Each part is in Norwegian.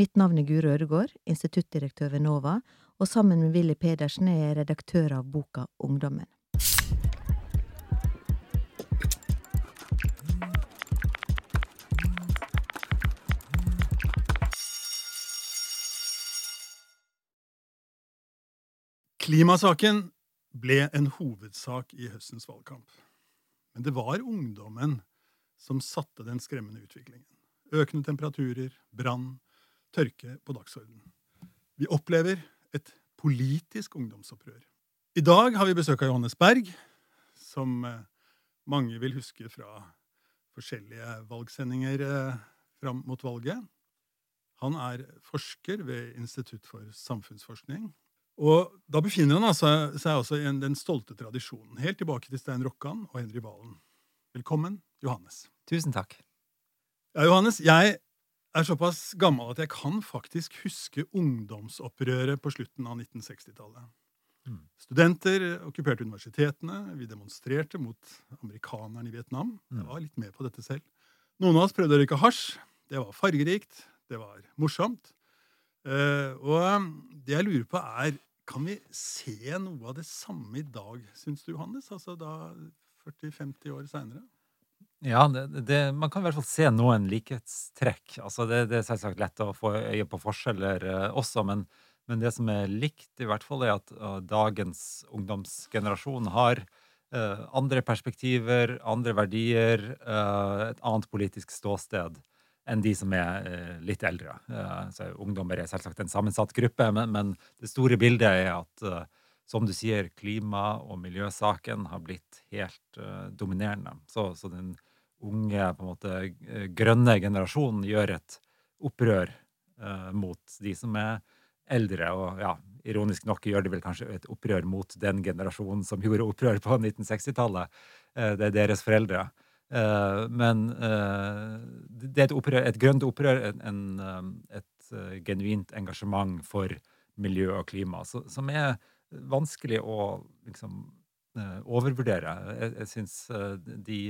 Mitt navn er Guro Ødegård, instituttdirektør ved NOVA, og sammen med Willy Pedersen er jeg redaktør av boka Ungdommen. Klimasaken ble en hovedsak i høstens valgkamp. Men det var ungdommen som satte den skremmende utviklingen. Økende temperaturer, brann, tørke på dagsordenen. Vi opplever et politisk ungdomsopprør. I dag har vi besøk av Johannes Berg, som eh, mange vil huske fra forskjellige valgsendinger eh, fram mot valget. Han er forsker ved Institutt for samfunnsforskning. Og da befinner han seg også i den stolte tradisjonen, helt tilbake til Stein Rokkan og Henry Valen. Velkommen, Johannes. Tusen takk. Ja, Johannes, jeg er såpass gammel at jeg kan faktisk huske ungdomsopprøret på slutten av 1960-tallet. Mm. Studenter okkuperte universitetene, vi demonstrerte mot amerikanerne i Vietnam. Jeg mm. var litt med på dette selv. Noen av oss prøvde å røyke hasj. Det var fargerikt, det var morsomt. Uh, og det jeg lurer på, er Kan vi se noe av det samme i dag, syns du, Johannes? Altså da 40-50 år seinere? Ja, det, det, man kan i hvert fall se noen likhetstrekk. Altså det, det, er selvsagt lett å få øye på forskjeller uh, også, men, men, det som er likt, i hvert fall, er at uh, dagens ungdomsgenerasjon har uh, andre perspektiver, andre verdier, et annet politisk ståsted enn de som er litt eldre. så Ungdommer er selvsagt en sammensatt gruppe, men, men det store bildet er at som du sier, klima- og miljøsaken har blitt helt dominerende. Så, så den unge på en måte eh, grønne generasjonen gjør et opprør uh, mot de som er eldre. Og ja, ironisk nok gjør de vel kanskje et opprør mot den generasjonen som gjorde opprør på 1960-tallet. Uh, eh, det er deres foreldre. Uh, men det er et, opprør, et grønt opprør, en, et genuint engasjement for miljø og klima, så, som er vanskelig å liksom, overvurdere. Jeg, jeg syns de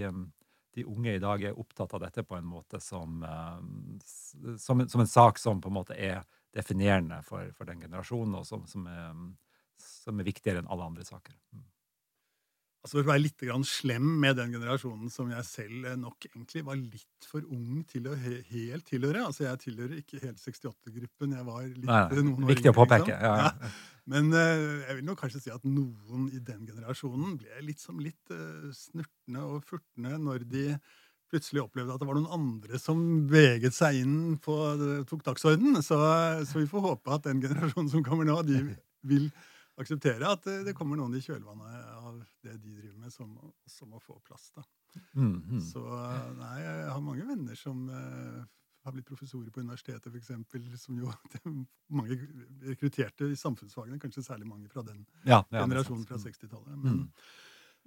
de unge i dag er opptatt av dette på en måte som, eh, som, som en sak som på en måte er definerende for, for den generasjonen, og som, som, er, som, er, viktigere enn alle andre saker. Altså For å være litt slem med den generasjonen som jeg selv eh, nok egentlig var litt for ung til å he helt tilhøre. Altså Jeg tilhører ikke helt 68-gruppen. Jeg var litt Nei, noen år Viktig å påpeke. Ja. ja. Men uh, jeg vil nok kanskje si at noen i den generasjonen ble litt som litt uh, snurtende og furtende når de plutselig opplevde at det var noen andre som veget seg inn på tok dagsorden. Så, så vi får håpe at den generasjonen som kommer nå, de vil akseptere at det kommer noen i kjølvannet av det de driver med, som som må få plass. da. Mm, mm. Så nei, jeg har mange venner som uh, har blitt professorer på universitetet, f.eks., som jo mange rekrutterte i samfunnsfagene, kanskje særlig mange fra den ja, generasjonen fra 60-tallet. Mm.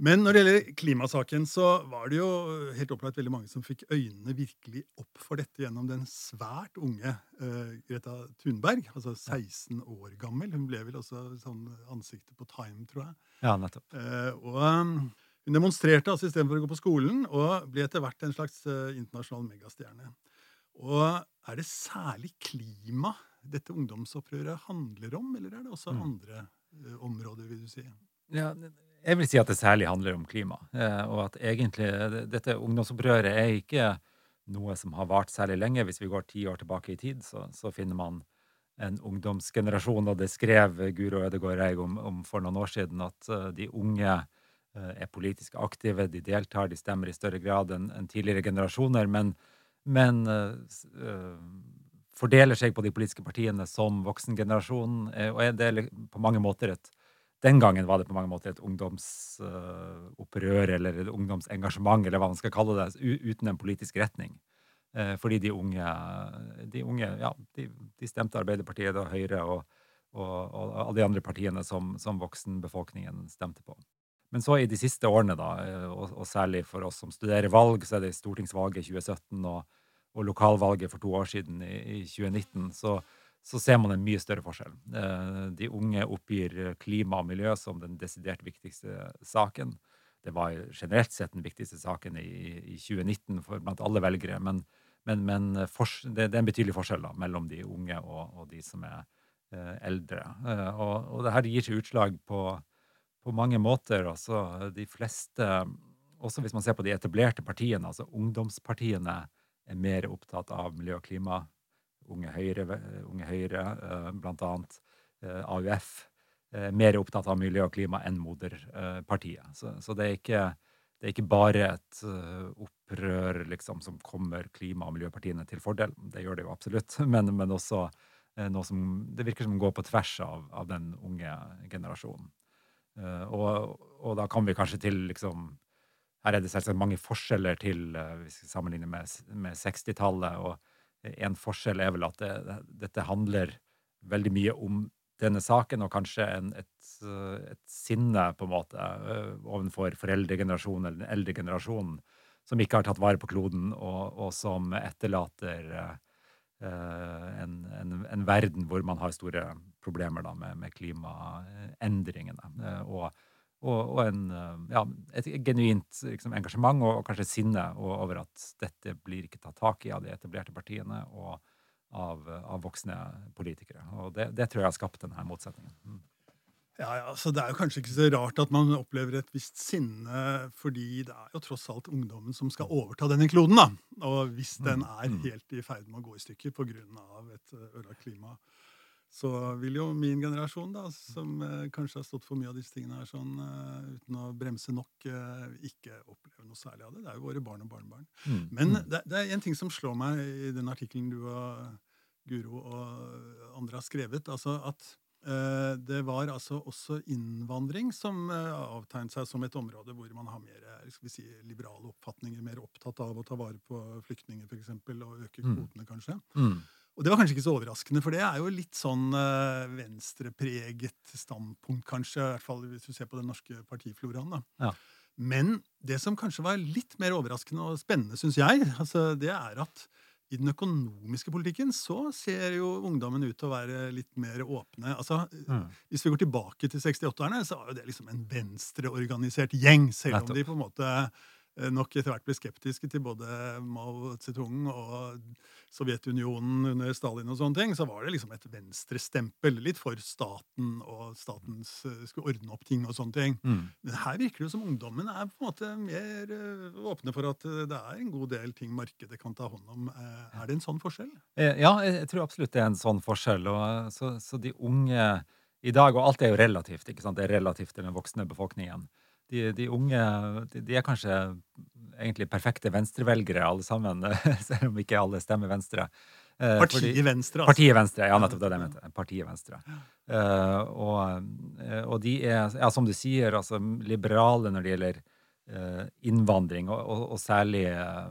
Men, når det gjelder klimasaken, så var det jo helt opplagt veldig mange som fikk øynene virkelig opp for dette gjennom den svært unge uh, Greta Thunberg, altså 16 år gammel. Hun ble vel også sånn ansiktet på Time, tror jeg. Ja, nettopp. Uh, og um, hun demonstrerte altså istedenfor å gå på skolen, og ble etter hvert en slags uh, internasjonal megastjerne. Og er det særlig klima dette ungdomsopprøret handler om, eller er det også mm. andre områder, vil du si? Ja, jeg vil si at det særlig handler om klima. Eh, og at egentlig dette ungdomsopprøret er ikke noe som har vart særlig lenge. Hvis vi går ti år tilbake i tid, så, så finner man en ungdomsgenerasjon, og det skrev Guro Ødegård Reig om, om, for noen år siden, at uh, de unge er politisk aktive, de deltar, de stemmer i større grad enn en tidligere generasjoner, men, men uh, fordeler seg på de politiske partiene som voksengenerasjonen, og er på mange måter et den gangen var det på mange måter et ungdomsopprør uh, eller et ungdomsengasjement, eller hva man skal kalle det, uten en politisk retning. Uh, fordi de unge, de unge ja, de, de, stemte Arbeiderpartiet og Høyre og, og, og alle de andre partiene som, som voksenbefolkningen stemte på. Men så i de siste årene, da, eh, og, og, særlig for oss som studerer valg, så er det stortingsvalget i 2017 og, og lokalvalget for to år siden i, i 2019, så, så ser man en mye større forskjell. Eh, de unge oppgir klima og miljø som den desidert viktigste saken. Det var generelt sett den viktigste saken i, 2019 for blant alle velgere. Men, men, men det, er en betydelig forskjell da, mellom de unge og, og de som er eh, eldre. Eh, og, og det gir seg utslag på, på mange måter. Også. de fleste, også hvis man ser på de etablerte partiene, altså ungdomspartiene, er mer opptatt av miljø og klima. Unge Høyre, Unge Høyre eh, blant annet. Eh, AUF mer opptatt av miljø og klima enn moderpartiet. Så, så det er ikke det er ikke bare et opprør liksom, som kommer klima- og miljøpartiene til fordel. Det gjør det jo absolutt. Men, men også noe som det virker som går på tvers av, av den unge generasjonen. Og, og, da kan vi kanskje til liksom Her er det selvsagt mange forskjeller til hvis vi sammenligner med, med 60-tallet. Og en forskjell er vel at det, dette handler veldig mye om denne saken, og kanskje en, et, et, sinne på en måte ovenfor foreldregenerasjonen eller den eldre generasjonen som ikke har tatt vare på kloden, og, og som etterlater uh, en, en, en, verden hvor man har store problemer da, med, med klimaendringene. Uh, og, og, og en, ja, et genuint liksom, engasjement og, kanskje sinne over at dette blir ikke tatt tak i av de etablerte partiene. og av, av voksne politikere. Og det, det, tror jeg har skapt denne motsetningen. Mm. Ja, ja, så Det er jo kanskje ikke så rart at man opplever et visst sinne, fordi det er jo tross alt ungdommen som skal overta denne kloden. da. Og hvis den mm. er mm. helt i ferd med å gå i stykker pga. et ødelagt klima, så vil jo min generasjon, da, som eh, kanskje har stått for mye av disse tingene her sånn, uh, uten å bremse nok, uh, ikke oppleve noe særlig av det. Det er jo våre barn og barnebarn. Mm. Men mm. det, det, er en ting som slår meg i den artikkelen du og Guro og andre har skrevet. altså at det var altså også innvandring som avtegnet seg som et område hvor man har mer skal vi si, liberale oppfatninger, mer opptatt av å ta vare på flyktninger f.eks., og øke mm. kvotene, kanskje. Mm. Og det var kanskje ikke så overraskende, for det er jo litt sånn uh, venstrepreget standpunkt, kanskje. I hvert fall hvis du ser på den norske partifloraen. da. Ja. Men det som kanskje var litt mer overraskende og spennende, syns jeg, altså, det er at i den økonomiske politikken så ser jo ungdommen ut til å være litt mer åpne. Altså, mm. Hvis vi går tilbake til 68-erne, så var jo det liksom en venstreorganisert gjeng. Selv om de på en måte nok etter hvert ble skeptiske til både Mao Zedong og Sovjetunionen under Stalin, og sånne ting, så var det liksom et venstrestempel. Litt for staten, og statens eh, skulle ordne opp ting og sånne ting. Mm. Men her virker det som ungdommen er på en måte mer eh, åpne for at det er en god del ting markedet kan ta hånd om. Er det en sånn forskjell? Ja, jeg tror absolutt det er en sånn forskjell. Og så, så de unge i dag, og alt er jo relativt, ikke sant? det er relativt til den voksne befolkningen de, de unge de, de, er kanskje egentlig perfekte venstrevelgere, alle sammen, selv om ikke alle stemmer Venstre. Eh, partiet Fordi, Venstre, altså. Partiet Venstre, Ja, nettopp det jeg mente. Partiet Venstre. Uh, og, eh, og, de er, ja, som du sier, altså liberale når det gjelder uh, innvandring, og, og, og særlig, uh,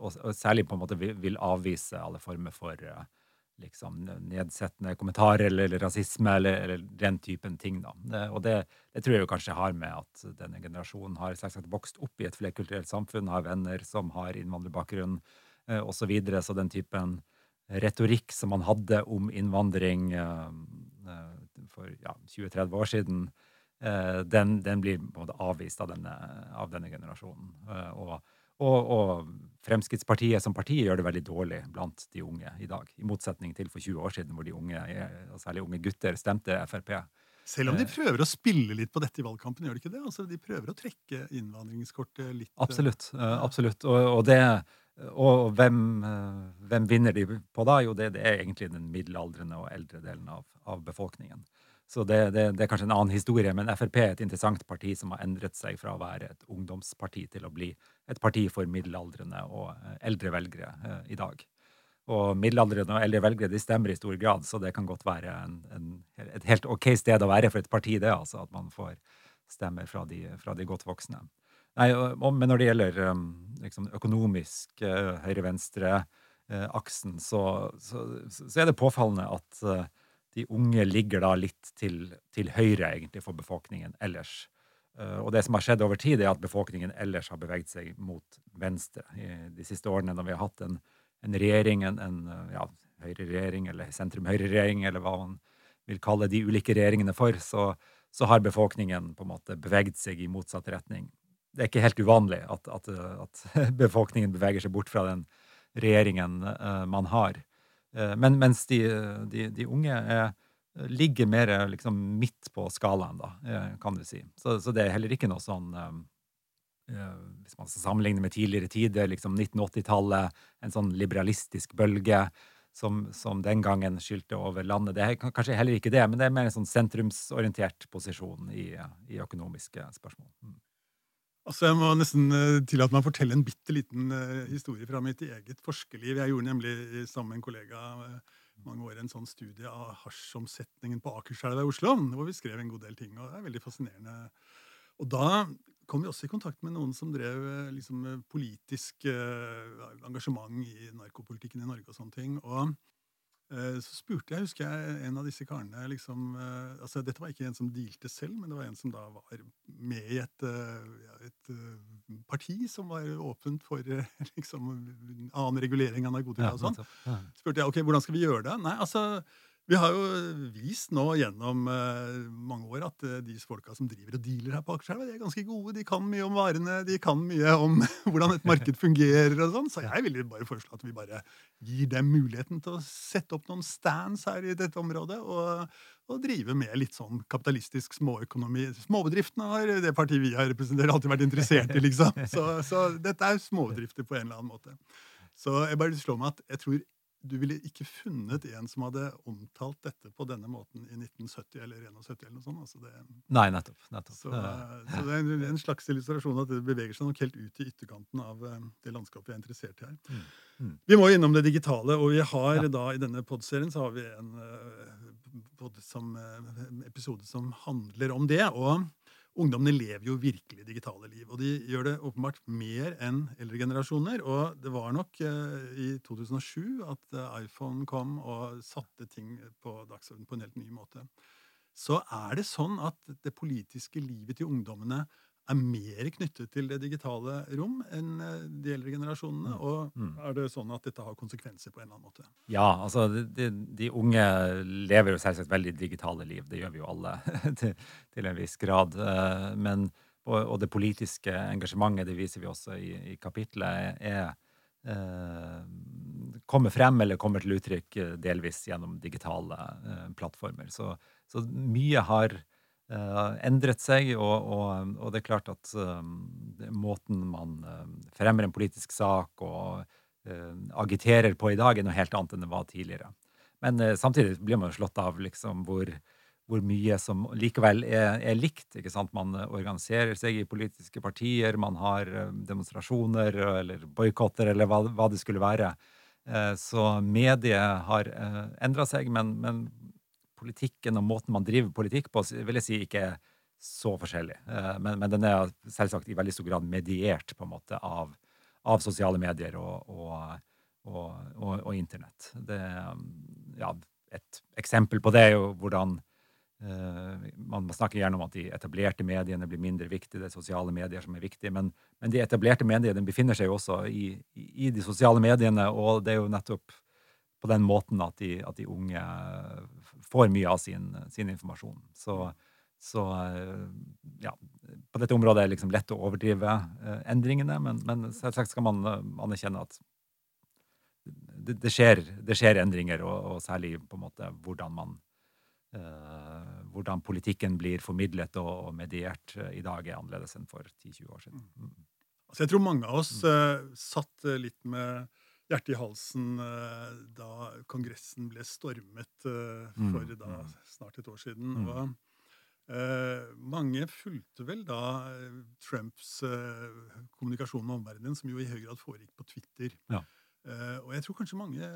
og, særlig på en måte vil, vil avvise alle former for liksom, nedsettende kommentarer eller, eller rasisme eller, eller, den typen ting. Da. Og det, det, tror jeg jo kanskje har med at denne generasjonen har selvsagt vokst opp i et flerkulturelt samfunn, har venner som har innvandrerbakgrunn eh, osv. Så, videre, så den typen retorikk som man hadde om innvandring eh, eh for ja, 20-30 år siden, eh, den, den, blir på avvist av denne, av denne generasjonen. Og og, og, Fremskrittspartiet som parti gjør det veldig dårlig blant de unge i dag. I motsetning til for 20 år siden, hvor de unge, særlig unge gutter, stemte Frp. Selv om de eh. prøver å spille litt på dette i valgkampen, gjør de ikke det? Altså, de prøver å trekke innvandringskortet litt eh, Absolutt. Uh, absolutt. Og, og, det, og hvem, hvem, vinner de på da? Jo, det, det, er egentlig den middelaldrende og eldre delen av, av befolkningen. Så det, det, det, er kanskje en annen historie, men Frp er et interessant parti som har endret seg fra å være et ungdomsparti til å bli et parti for middelaldrende og eh, eldre velgere eh, i dag. Og middelaldrende og eldre velgere de stemmer i stor grad, så det kan godt være en, en, et helt ok sted å være for et parti, det, altså, at man får stemmer fra de, fra de godt voksne. Nei, og, men når det gjelder um, liksom, økonomisk høyre-venstre-aksen, så, så, så, er det påfallende at de unge ligger da litt til, til høyre egentlig for befolkningen ellers. Uh, og det som har skjedd over tid, er at befolkningen ellers har beveget seg mot venstre. I de siste årene når vi har hatt en, en regjering, en, en ja, høyreregjering eller sentrum-høyreregjering, eller hva man vil kalle de ulike regjeringene for, så, så, har befolkningen på en måte beveget seg i motsatt retning. Det er ikke helt uvanlig at, at, at befolkningen beveger seg bort fra den regjeringen uh, man har. Uh, men mens de, de, de unge er, ligger mer liksom, midt på skalaen, da, kan du si. Så, så, det er heller ikke noe sånn um, hvis man skal sammenligne med tidligere tider, liksom 1980-tallet, en sånn liberalistisk bølge som, som, den gangen skyldte over landet. Det er kanskje heller ikke det, men det er mer en sånn sentrumsorientert posisjon i, i økonomiske spørsmål. Mm. Altså, Jeg må nesten uh, tillate meg å fortelle en bitte liten uh, historie fra mitt eget forskerliv. Jeg gjorde nemlig sammen med en kollega mange år en sånn studie av hasjomsetningen på Akerselva i Oslo, hvor vi skrev en god del ting. og det er veldig fascinerende. Og da kom vi også i kontakt med noen som drev liksom, politisk engasjement i narkopolitikken i Norge og sånne ting. Og Eh, så spurte jeg, husker jeg, en av disse karene liksom, eh, altså Dette var ikke en som dealte selv, men det var en som da var med i et, eh, et parti som var åpent for liksom, annen regulering av narkotika og sånn. spurte jeg ok, hvordan skal vi gjøre det. Nei, altså vi har jo vist nå gjennom mange at uh, de folka som driver og dealer her på Akerselva, de er ganske gode. De kan mye om varene, de kan mye om hvordan et marked fungerer. og sånn. Så jeg ville bare foreslå at vi bare gir dem muligheten til å sette opp noen stands her i dette området. og, og drive med litt sånn kapitalistisk småøkonomi. Småbedriftene har det partiet vi har representert, alltid vært interessert i, liksom. Så, så dette er småbedrifter på en eller annen måte. Så jeg bare slår meg at jeg tror du ville ikke funnet en som hadde omtalt dette på denne måten i 1970 eller 71 eller noe sånt. Altså det, Nei, nettopp. nettopp. Så, så, det er en, slags illustrasjon at det beveger seg nok helt ut i ytterkanten av eh, det landskapet jeg er interessert i her. Mm. Mm. Vi må innom det digitale, og vi har ja. da i denne podserien så har vi en uh, som, episode som handler om det. og Ungdommene lever jo virkelig digitale liv, og de gjør det åpenbart mer enn eldre generasjoner. Og det var nok eh, i 2007 at eh, iPhone kom og satte ting på dagsordenen på en helt ny måte. Så er det sånn at det politiske livet til ungdommene er mer knyttet til det digitale rom enn eh, de eldre generasjonene? Mm. Og mm. er det sånn at dette har konsekvenser på en eller annen måte? Ja, altså de, de unge lever jo selvsagt veldig digitale liv. Det gjør vi jo alle til, til en viss grad. Eh, men, og, og, det politiske engasjementet, det viser vi også i, i kapitlet, er er, kommer frem eller kommer til uttrykk delvis gjennom digitale eh, plattformer. Så, så mye har endret seg, og, og, og, det er klart at uh, måten man uh, fremmer en politisk sak og agiterer på i dag, er noe helt annet enn det var tidligere. Men samtidig blir man jo slått av liksom, hvor, hvor, mye som likevel er, er, likt. ikke sant? Man organiserer seg i politiske partier, man har demonstrasjoner eller boikotter eller hva, hva, det skulle være. så mediet har endra seg, men, men politikken og måten man driver politikk på, vil jeg si ikke er så forskjellig. Eh, men, men, den er selvsagt i veldig stor grad mediert på en måte av, av sosiale medier og, og, og, og internett. Det, ja, et eksempel på det er jo hvordan uh, Man snakker gjerne om at de etablerte mediene blir mindre viktige, det er sosiale medier som er viktige, men, men de etablerte mediene befinner seg jo også i, i de sosiale mediene, og det er jo nettopp på den måten at de, at de unge får mye av sin, sin informasjon. Så, så, ja, på dette området er det liksom lett å overdrive eh, endringene, men, men selvsagt skal man eh, anerkjenne at det, det, skjer, det skjer, endringer, og, og, særlig på en måte hvordan man Uh, hvordan politikken blir formidlet og, og mediert uh, i dag, er annerledes enn for 10-20 år siden. Mm. Altså jeg tror mange av oss uh, satt litt med hjertet i halsen eh, da Kongressen ble stormet eh, mm, for da mm. snart et år siden. Mm. Og eh, mange fulgte vel da Trumps kommunikasjon med omverdenen, som jo i høy grad foregikk på Twitter. Ja. Uh, og jeg tror kanskje mange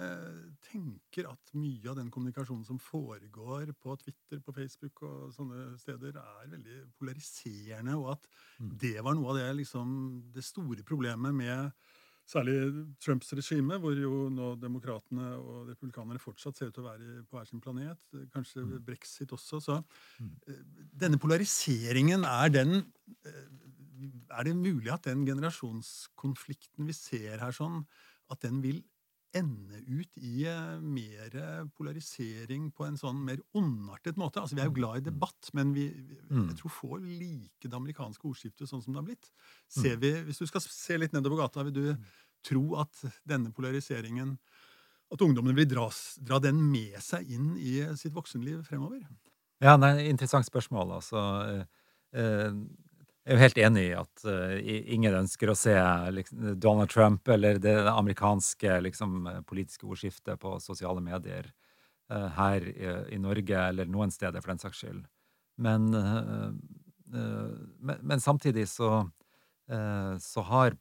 tenker at mye av den kommunikasjonen som foregår på Twitter, på Facebook og sånne steder, er veldig polariserende, og at mm. det var noe av det, liksom, det store problemet med Særlig Trumps regime, hvor jo nå demokratene og republikanerne fortsatt ser ut til å være på hver sin planet. Kanskje mm. brexit også. Så mm. Eh, denne polariseringen, er den eh, Er det mulig at den generasjonskonflikten vi ser her sånn, at den vil ende ut i uh, mer polarisering på en sånn mer ondartet måte. Altså, Vi er jo mm. glad i debatt, men vi, vi mm. jeg tror få liker det amerikanske ordskiftet sånn som det har blitt. Ser vi, Hvis du skal se litt nedover gata, vil du tro at denne polariseringen At ungdommene vil dra, dra den med seg inn i sitt voksenliv fremover? Ja, nei, Interessant spørsmål. altså. Eh, jeg er jo helt enig i at uh, ingen ønsker å se liksom, Donald Trump eller det amerikanske liksom, politiske ordskiftet på sosiale medier uh, her i, i, Norge, eller noen steder for den saks skyld. Men, uh, men, men samtidig så, så har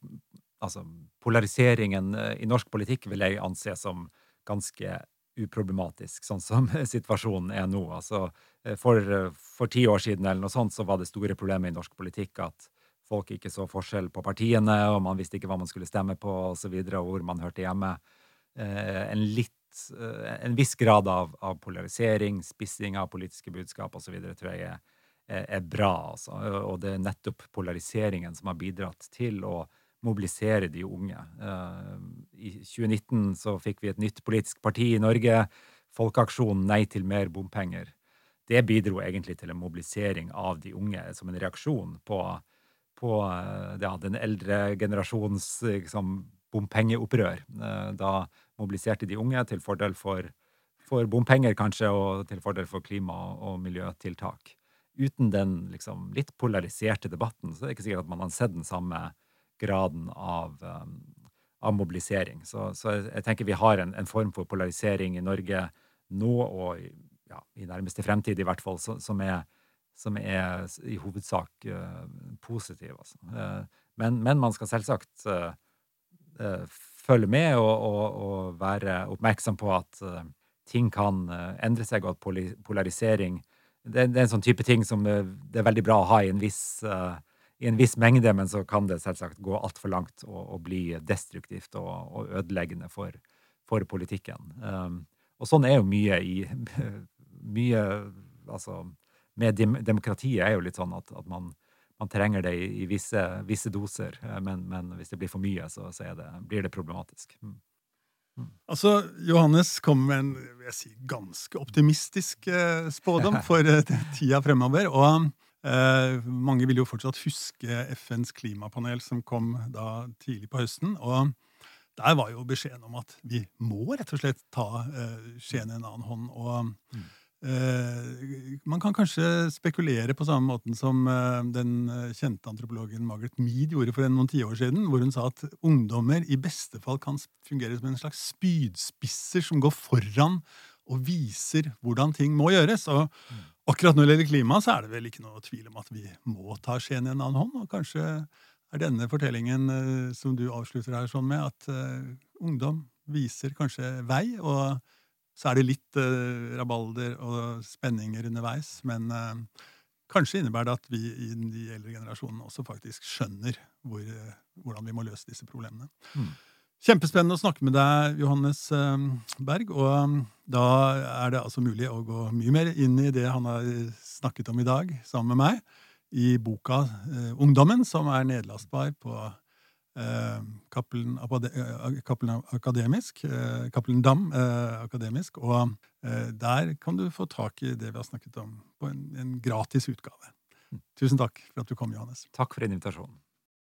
altså polariseringen i norsk politikk vil jeg anse som ganske uproblematisk, sånn som situasjonen er nå. Altså, eh, for, for, ti år siden eller noe sånt, så var det store problemet i norsk politikk at folk ikke så forskjell på partiene, og man visste ikke hva man skulle stemme på, og, så og hvor man hørte hjemme. Eh, en, litt, eh, en viss grad av, av, polarisering, spissing av politiske budskap osv. tror jeg er, er bra. Altså. Og det er nettopp polariseringen som har bidratt til å mobilisere de unge. Eh, I 2019 så fikk vi et nytt politisk parti i Norge, Folkeaksjonen Nei til mer bompenger. Det bidro egentlig til en mobilisering av de unge som en reaksjon på, på eh, ja, den eldre generasjons liksom, bompengeopprør. Eh, da mobiliserte de unge til fordel for, for bompenger, kanskje, og til fordel for klima- og miljøtiltak. Uten den liksom, litt polariserte debatten så er det ikke sikkert at man har sett den samme graden av, um, av mobilisering. Så, så jeg, tenker vi har en, en, form for polarisering i Norge nå og ja, i nærmeste fremtid i hvert fall, så, som, er, som, er, i hovedsak uh, positiv. Altså. Uh, men, men, man skal selvsagt uh, følge med og, og, og, være oppmerksom på at ting kan endre seg, og at polarisering det, det, er en sånn type ting som det er veldig bra å ha i en viss uh, i en viss mengde, men så kan det selvsagt gå altfor langt og, og, bli destruktivt og, og ødeleggende for, for politikken. Um, og sånn er jo mye i Mye Altså, med demokratiet er jo litt sånn at, at man, man, trenger det i, i visse, visse, doser, eh, men, men, hvis det blir for mye, så, så det, blir det problematisk. Mm. Mm. Altså, Johannes kom med en vil jeg si, ganske optimistisk eh, spådom for eh, tida fremover. og Eh, mange vil jo fortsatt huske FNs klimapanel som kom da tidlig på høsten. og der var jo beskjeden om at vi må rett og slett ta eh, skjeen i en annen hånd. og mm. eh, Man kan kanskje spekulere på samme måten som eh, den kjente antropologen Margaret Mead gjorde for noen tiår siden, hvor hun sa at ungdommer i beste fall kan fungere som en slags spydspisser som går foran og viser hvordan ting må gjøres. og. Akkurat når det gjelder klima, så er det vel ikke noe tvil om at vi må ta skjeen i en annen hånd. Og kanskje er denne fortellingen uh, som du avslutter her sånn med, at uh, ungdom viser kanskje vei, og så er det litt eh, rabalder og spenninger underveis, men kanskje innebærer det at vi i de eldre generasjonene også faktisk skjønner hvor, hvordan vi må løse disse problemene. Mm. Kjempespennende å snakke med deg, Johannes eh, Berg. Og um, da er det altså mulig å gå mye mer inn i det han har snakket om i dag, sammen med meg, i boka eh, Ungdommen, som er nedlastbar på eh, Cappelen Akademisk, Cappelen Dam Akademisk. Og der kan du få tak i det vi har snakket om, på en, en gratis utgave. Mm. Tusen takk for at du kom, Johannes. Takk for invitasjonen.